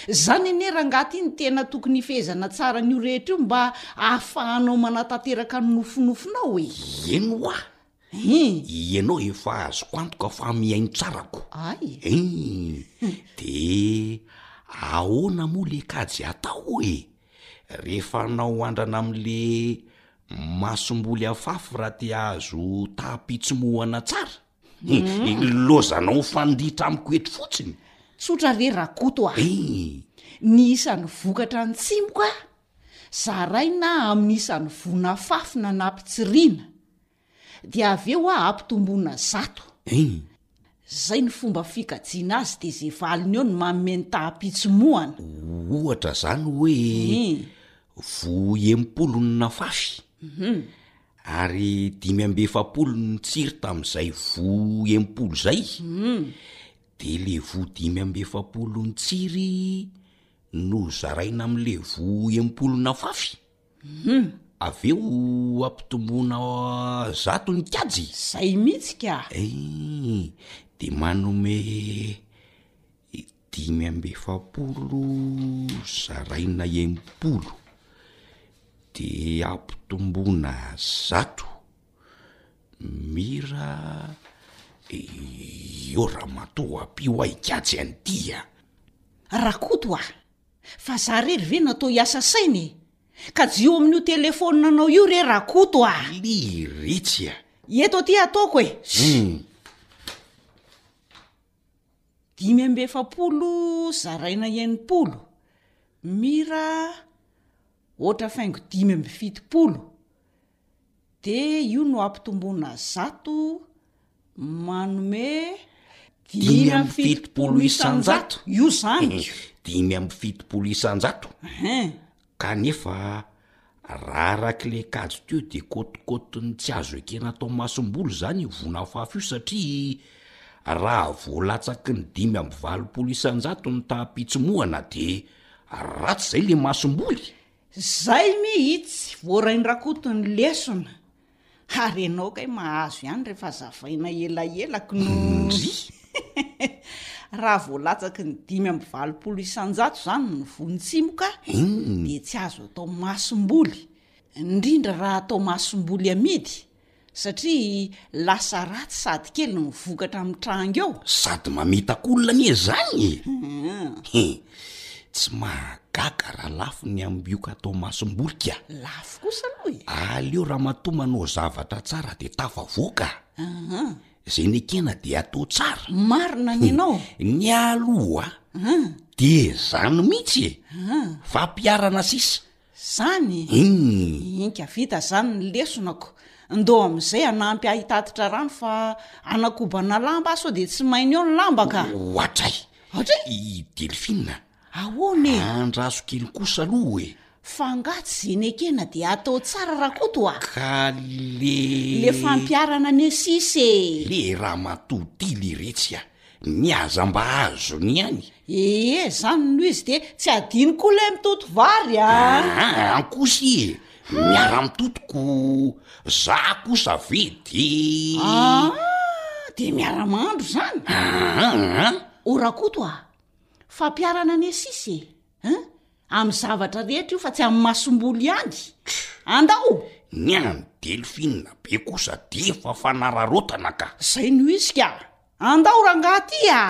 Izany anie rangaha ity no tena tokony hifehezana tsara an'io rehetra io mba hahafahanao manatanteraka ny nofinofinao e! Eny hoa! Hein! Ianao efa azoko antoka fa mihaino tsara ko! Hay! Hein! Dia ahoana moa le kajy hatao e? Rehefa anao andrana amle masomboly afafy raha te ahazo taham-pitsimohana tsara? Ilaozanao fanditra amiko eto fotsiny? Tsotra ve Rakoto a! Ny isan'ny vokatra nitsimoka zaraina amin'ny isan'ny voan'afafy nanampy tsiriana. dia avy eo hoa ampitomboina zato. Eny. Zay ny fomba fikajiana azy dia ze valiny eo no manome ny taham-pitsimohana. Ohatra zany hoe vohy enimpolo ny nafafy ary dimy amby efapolo ny nitsiry tamin'izay vohy enimpolo zay dia le vohy dimy amby efapolo nitsiry no zaraina amle vohy enimpolo nafafy. Hum, avy eo ampitomboina zato ny kajy? Zay mihitsy ka! Eii, dia manome dimy amby efapolo zaraina enimpolo dia ampitomboina zato. Mira, io ramatoa ampio ahy kajy an'ity a! Rakoto a! Fa za re ry ve natao hiasa saina e! Ka jiho amin'io telefaoninanao io re Rakoto a! Liritsy a! Eto aty ataoko e! Hum! Dimy amby efapolo zaraina enimpolo, mira, ohatra faingo dimy amby fitopolo. dia io no ampitomboina zato manome dimy amby fitopolo isan-jato io zany dimy amby fitopolo isan-jato kanefa raraky le kajy teo de kotikotin'ny tsy azo ekena atao masom-bolo zany io vonafafy io satria raha voalatsaky ny dimy amby valopolo isan-jato ny taham-pitsimohana de ratsy zay le masom-boly Zay mihitsy vao rain-dRakoto ny lesona ary enao kay mahazo ihany rehefa azavaina elaela knorr raha voalatsaky ny dimy amby valopolo isan-jato zany ny vontsimoka dia tsy azo atao masomboly indrindra raha atao masomboly amidy Satria lasa ratsy sady kely ny vokatra mitranga eo. Sady mamitaka olona anie izany e! He! Tsy mahagaga raha lafo ny ambioka atao masomborika. Lafo kosa aloha e! Aleo ramatoa manao zavatra tsara dia tafavoaka. Aha! Izay nekena dia atao tsara. Marina ny anao. Ny ahy aloha dia izany mihitsy e! Fampiharana sisa. Zany? Umm. Inka vita zany ny lesonako. Ndao amizay hanampy ahy hitatitra rano fa hanakobana lamba aho sao dia tsy maina eo ny lamba ka. Ohatray. Ohatray? I Delphine. Ahoana e? Andraso kely kosa aloha e. Fa nga tsy ze nekena dia atao tsara Rakoto a? Ka le. Le fampiharana anie sisa e. Le ramatoa ty le retsy a. Ny aza mba azony ihany. Ee zany no izy de tsy adino koa lay mitoto vary a! Aa ah, ankosa e! Miara mitoto ko za kosa ve de. Aa ah, de miara mandro zany? Aa ah, ah. O Rakoto a! Fampiharana anie sisa e! en amin'ny zavatra rehetra io fa tsy amin'ny masom-bolo ihany andao ny any delphine be kosa de efa fanararaotana ka zay no izy ka andao rangaha ty a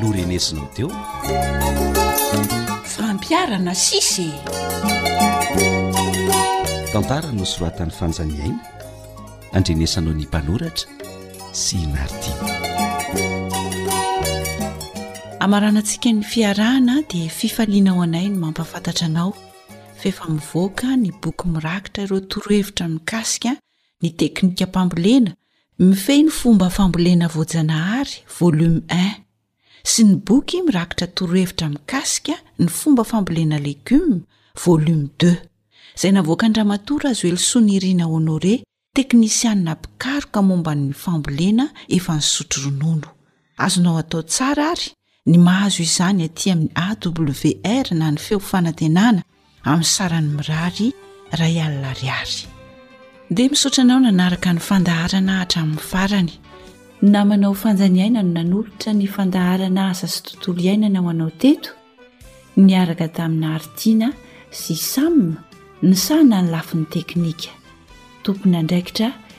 lorenesinao teo fampiarana sisy tantara nosoratan'ny fanjaniaina andrenesanao ny mpanoratra sy i martin amaranantsika ny fiarahana dia fifaliana ao anay ny mampafantatra anao fa efa mivoaka ny boky mirakitra ireo torohevitra mikasika ny teknika mpambolena mifehy ny fomba fambolena voajanahary volume un sy ny boky mirakitra torohevitra mikasika ny fomba fambolena legioma, volume deux, izay navoakan-dRamatoa Razoelisoa Nirina Honoré, teknisianina mpikaroka momba ny fambolena efa nisotro ronono. Azonao atao tsara àry ny mahazo izany aty amin'ny AWR na ny Feo Fanantenana, amin'ny saran'ny mirary ray alina ariary dia misaotra anao nanaraka ny fandaharana hatramin'ny farany namanao fanjaniaina no nanolotra ny fandaharana asa sy tontolo iainana ho anao teto niaraka tamin'ny aritiana sy samma ny sahana ny lafin'ny teknika tompon'andraikitra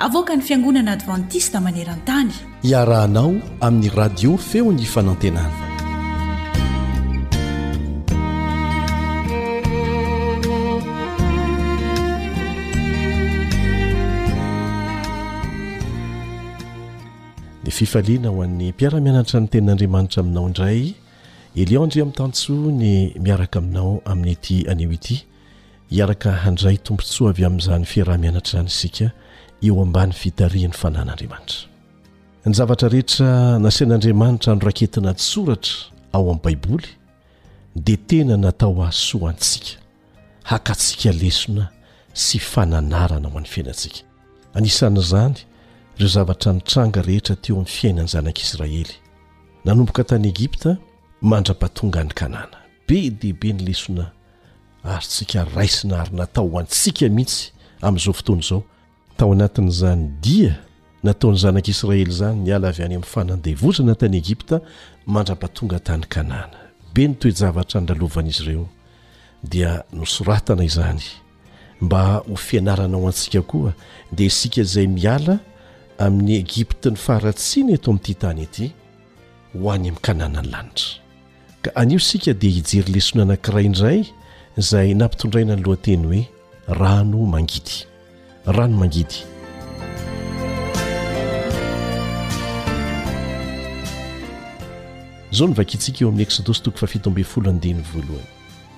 Avoakan'ny Fiangonana Advantista maneran-tany. Iarahanao amin'ny Radio Feon'ny Fanantenana. Ny fifaliana ho an'ny mpiara-mianatra ny tenin'Andriamanitra aminao indray, Elion Andriamitansoa ny miaraka aminao amin'ity anio ity. Hiaraka handray tombontsoa avy amin'izany fiaraha-mianatra izany isika eo ambany fitarihan'ny fanan'Andriamanitra. Ny zavatra rehetra nasain'Andriamanitra anoraketina an-tsoratra ao amin'ny Baiboly dia tena natao hahasoa antsika, hakantsika lesona sy fananarana ho an'ny fiainantsika. Anisan'izany ireo zavatra nitranga rehetra teo amin'ny fiainan'ny zanak'Israely, nanomboka tany Egypta mandra-pahatonga any Kanana. Be dia be ny lesona azontsika raisina ary natao ho antsika mihitsy amin'izao fotoana izao. Tao anatin'izany dia nataon'ny zanak'i Israely izany niala avy any amin'ny fanandevozana tany Egypta mandra-pahatonga tany Kanana. Be ny toe-javatra nandalovan'izy ireo, dia nosoratana izany mba ho fianarana ho antsika koa, dia isika izay miala amin'ny Egyptin'ny faharatsiana eto amin'ity tany ity ho any amin'ny Kananan'ny lanitra. Ka anio isika dia hijery lesona anankiray indray izay nampitondraina ny lohateny hoe Rano mangidy. Rano mangidy. Izao no vakintsika eo amin'ny Eksodosy toko fahafito ambin'ny folo andininy voalohany.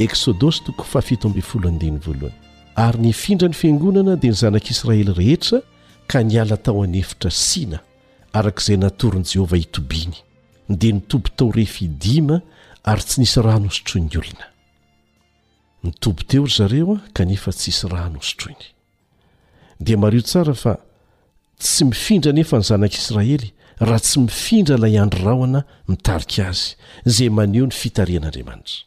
Eksodosy toko fahafito ambin'ny folo andininy voalohany. Ary nifindra ny fiangonana dia ny zanak'Israely rehetra ka niala tao an'efitra Sina. araka izay natoron'i Jehovah i Tobiny, dia nitoby tao Refidima ary tsy nisy rano hosotroin'ny olona. Nitoby teo ry zareo kanefa tsisy rano hosotroiny. Dia mariho tsara fa tsy mifindra anefa ny zanak'Israely raha tsy mifindra ilay andry rahona mitarika azy, izay maneho ny fitarihan'Andriamanitra.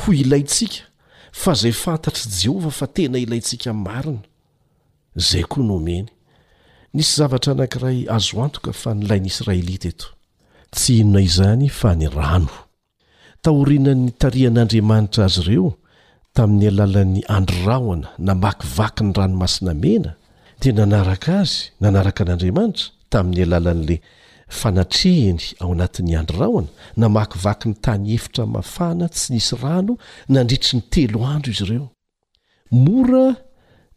Ho ilaintsika, fa izay fantatr'i Jehovah fa tena ilaintsika marina, izay koa no omeny. Nisy zavatra anankiray azo antoka fa nilain'ny Israelita eto. Tsy inona izany fa ny rano. Taorian'ny nitarihan'Andriamanitra azy ireo tamin'ny alalan'ny andry rahona namakivaky ny Ranomasina Mena, dia nanaraka azy, nanaraka an'Andriamanitra, tamin'ny alalan'ilay fanatrehiny ao anatin'ny andry rahona, namakivaky ny tany efitra mafana tsy nisy rano nandritry ny telo andro izy ireo. Mora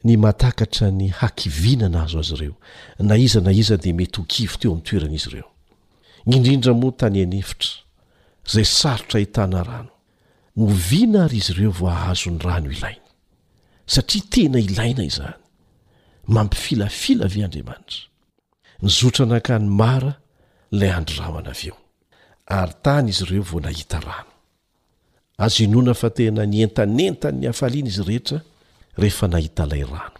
ny mahatakatra ny hakiviana nahazo azy ireo, na iza na iza dia mety ho kivy teo amin'ny toeran'izy ireo. Indrindra moa tany an'efitra, izay sarotra ahitana rano. Oviana àry izy ireo vao hahazo ny rano ilainy? Satria tena ilaina izany. Mampifilafila ve Andriamanitra? Nizotra nankany Mara ilay andry rahona avy eo, ary tany izy ireo vao nahita rano. Azo inoana fa tena nientanentan'ny hafaliana izy rehetra rehefa nahita ilay rano.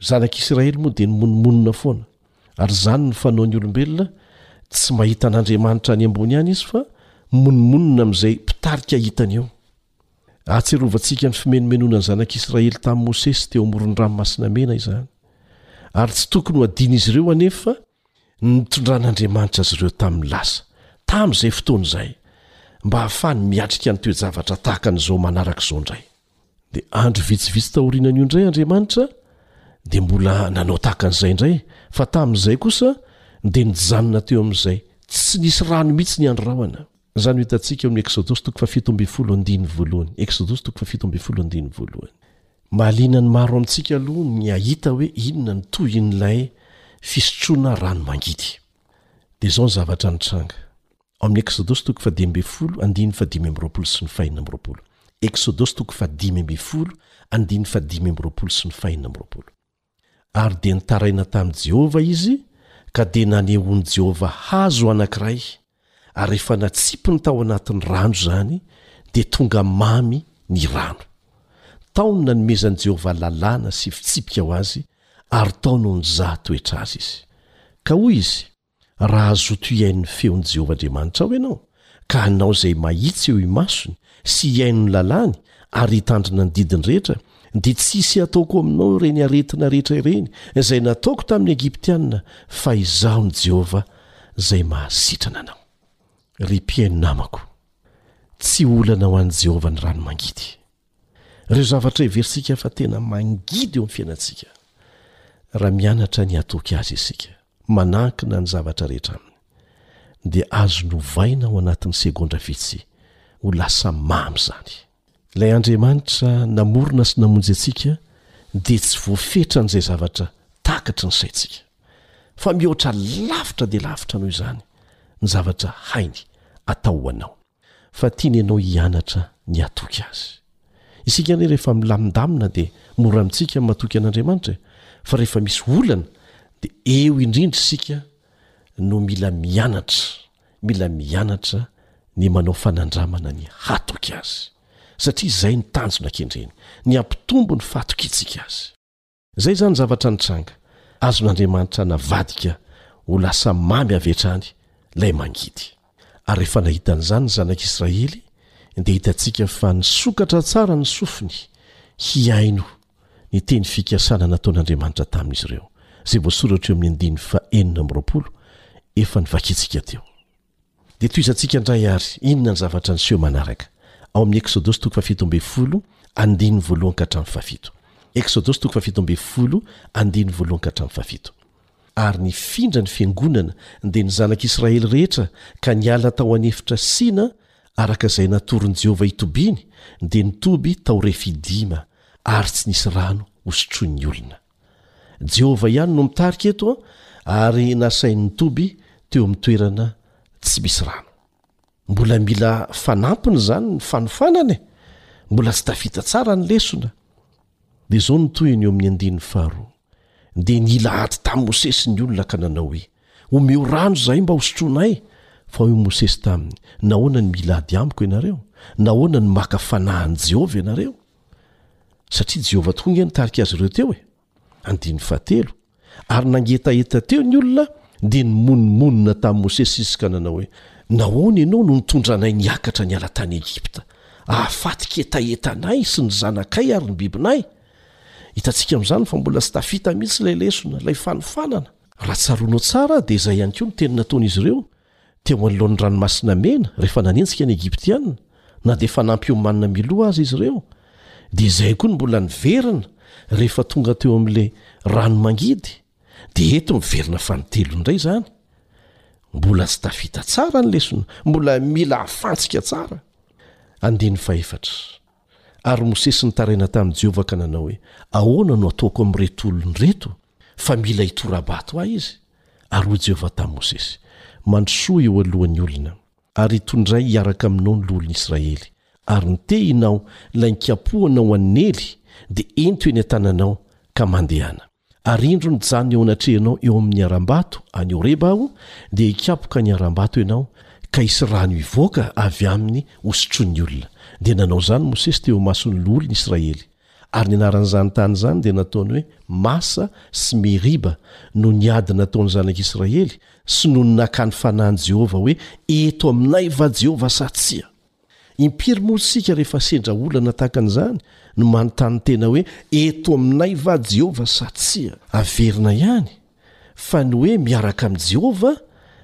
Zanak'Isiraely moa dia nimonomonona foana, ary izany no fanaon'ny olombelona, tsy mahita an'Andriamanitra any ambony any izy fa mimonomonona amin'izay mpitarika hitany eo. Ahatsiarovantsika ny fimenomenonan'ny zanak'Isiraely tamin'i Mosesy teo amoron'ny Ranomasina Mena izany. Ary tsy tokony ho adin'izy ireo anefa Nitondran'Andriamanitra azy ireo tamin'ny lasa, tamin'izay fotoana izay, mba hahafahany miatrika ny toe-javatra tahaka an'izao manaraka izao indray. Dia andro vitsivitsy taorianan'io indray Andriamanitra dia mbola nanao tahaka an'izay indray, fa tamin'izay kosa dia nijanona teo amin'izay. Tsy nisy rano mihitsy ny andro rahona. Izany no hitantsika eo amin'ny Eksodosy toko fahafito ambin'ny folo andininy voalohany. Eksodosy toko fahafito ambin'ny folo andininy voalohany. Mahaliana ny maro amintsika aloha ny hahita hoe inona no tohin'ilay fisotroana rano mangidy. Dia izao ny zavatra nitranga, ao amin'ny Eksodosy toko fahadimy ambin'ny folo andininy fahadimy amby roapolo sy ny fahenina amby roapolo. Eksodosy toko fahadimy ambin'ny folo andininy fahadimy amby roapolo sy ny fahenina amby roapolo. Ary dia nitaraina tamin'i Jehovah izy, ka dia nanehoan'i Jehovah hazo anankiray, ary rehefa natsipiny tao anatin'ny rano izany, dia tonga mamy ny rano. Tao no nanomezan'i Jehovah lalàna sy fitsipika ho azy, ary tao no nizaha toetra azy izy. Ka hoy izy, Raha hazoto hihaino ny feon'i Jehovah Andriamanitrao ianao, ka hanao izay mahitsy eo imasony sy hihaino ny lalàny ary hitandrina ny didiny rehetra, dia tsy hisy hataoko aminao ireny aretina rehetra ireny izay nataoko tamin'ny Egyptianina, fa izaho ny Jehovah izay mahasitrana anao. Ry mpihaino namako, tsy olana ho an'i Jehovah ny rano mangidy. Ireo zavatra heverintsika fa tena mangidy eo amin'ny fiainantsika, raha mianatra ny hatoky azy isika, manankina ny zavatra rehetra aminy, dia azony ovaina ao anatin'ny segondra vitsy ho lasa mamy izany. Ilay Andriamanitra namorona sy namonjy antsika dia tsy voafetran'izay zavatra takatry ny saintsika, fa mihoatra lavitra dia lavitra noho izany ny zavatra hainy atao ho anao. fa tiany ianao hianatra ny hatoky Azy. Isika anie rehefa milamindamina dia mora amintsika ny matoky an'Andriamanitra e! Fa rehefa misy olana dia eo indrindra isika no mila mianatra, mila mianatra ny manao fanandramana ny hatoky Azy, satria izay no tanjona kendreny, ny hampitombo ny fahatokiantsika Azy. Izay izany zavatra nitranga. Azon'Andriamanitra navadika ho lasa mamy avy hatrany ilay mangidy. Ary rehefa nahita an'izany ny zanak'Israely, dia hitantsika fa nisokatra tsara ny sofiny hihaino ny teny fikasana nataon'Andriamanitra tamin'izy ireo, izay voasoratra eo amin'ny andininy fahenina amby roapolo efa novakintsika teo. Dia tohizantsika indray àry, inona ny zavatra niseho manaraka? Ao amin'ny Eksodosy toko fahafito ambin'ny folo, andininy voalohany ka hatramin'ny fahafito. Eksodosy toko fahafito ambin'ny folo, andininy voalohany ka hatramin'ny fahafito. Ary nifindra ny fiangonana, dia ny zanak'Israely rehetra, ka niala tao an'efitra Sina, araka izay natoron'i Jehovah hitobiany, dia nitoby tao Refidima, ary tsy nisy rano hosotroin'ny olona. Jehovah ihany no mitarika eto ary nasain'ny toby teo amin'ny toerana tsy misy rano. Mbola mila fanampiny izany ny fanofanana e! Mbola tsy tafita tsara ny lesona. Dia izao ny tohiny eo amin'ny andininy faharoa, Dia nila ady tamin'i Mosesy ny olona ka nanao hoe, Omeo rano izahay mba hosotroinay. Fa hoy Mosesy taminy, Nahoana no mila ady amiko ianareo? Nahoana no maka fanahin'i Jehovah ianareo? Satria Jehovah tokoa ange nitarika azy ireo teo e! Andininy fahatelo, Ary nangetaheta teo ny olona, dia nimonomonona tamin'i Mosesy izy ka nanao hoe, Nahoana ianao no nitondra anay niakatra niala tany Egypta, hahafaty ketaheta anay sy ny zanakay ary ny bibinay? Hitantsika amin'izany fa mbola tsy tafita mihitsy ilay lesona, ilay fanofanana. Raha tsaroanao tsara, dia izay ihany koa no teny nataon'izy ireo, Teo anoloan'ny Ranomasina Mena, rehefa nanenjika ny Egyptiana, na dia efa nampiomanina mialoha aza izy ireo, dia izay koa no mbola niverina rehefa tonga teo amin'ilay rano mangidy, dia eto miverina fanintelony indray izany. Mbola tsy tafita tsara ny lesona, mbola mila afantsika tsara. Andininy fahefatra. Ary Mosesy nitaraina tamin'i Jehovah ka nanao hoe, Ahoana no hataoko amin'ireto olona ireto, fa mila hitora-bato ahy izy? Ary hoy Jehovah tamin'i Mosesy, Mandrosoa eo alohan'ny olona, ary hitondray hiaraka aminao ny loholon'i Israely. Ary ny tehinao, ilay nikapohana ho an'i Nely, dia ento eny an-tananao, ka mandehana. Arindro nijanona eo anatrehanao eo amin' ny harambato any Horeba aho, dia hikapoka ny harambato ianao, ka hisy rano hivoaka avy amin' ny hosotron' ny olona. Dia nanao izany Mosesy teo imason' ny loholon' Israely. Ary ny anaran' izany tany izany dia nataony hoe Masa sy Meriba, noho ny ady nataon' ny Zanak' Israely, sy noho ny nakany fanahin' Jehovah hoe, Eto aminay va Jehovah sa tsia? Impiry moa isika rehefa sendra olana tahaka an'izany no manontany tena hoe eto aminay va Jehovah sa tsia? Averina ihany fa ny hoe miaraka amin'i Jehovah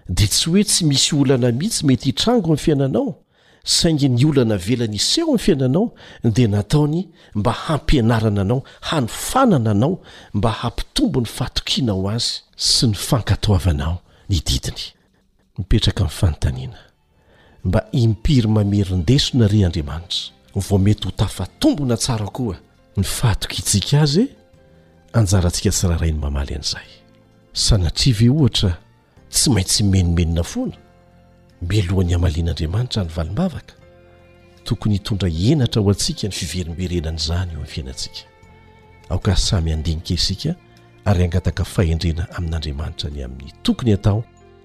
dia tsy hoe tsy misy olana mihitsy mety hitrango amin'ny fiainanao, saingy ny olana avelany hiseho amin'ny fiainanao dia nataony mba hampianarana anao, hanofanana anao mba hampitombo ny fahatokianao azy sy ny fankatoavanao ny didiny. Mipetraka amin'ny fanontaniana. Mba impiry mamerin-desona re Andriamanitra vao mety ho tafatombona tsara koa ny fahatokiantsika Azy e! Anjarantsika tsirairay ny mamaly an'izay. Sanatria ve ohatra tsy maintsy mimenomenona foana mialohan'ny hamalian'Andriamanitra ny valim-bavaka? Tokony hitondra henatra ho antsika ny fiverimberenan'izany eo amin'ny fiainantsika. Aoka samy handinika isika ary hangataka fahendrena amin'Andriamanitra ny amin'ny tokony atao.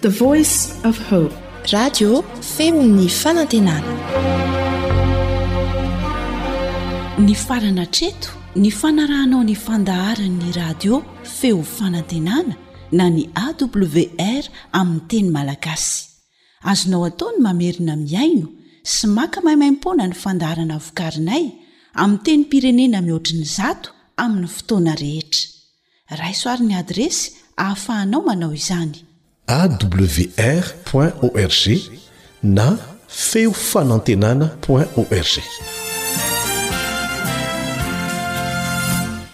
The voice of hope. Radio feon'ny fanantenana. Nifarana hatreto ny fanarahanao ny fandaharan'ny radio feo fanantenana na ny AWR amin'ny teny malagasy. Azonao atao ny mamerina mihaino sy maka maimaimpoana ny fandaharana vokarinay amin'ny tenim-pirenena mihoatry ny zato amin'ny fotoana rehetra. Raiso ary ny adiresy ahafahanao manao izany. awr point org na feo fanantenana point org.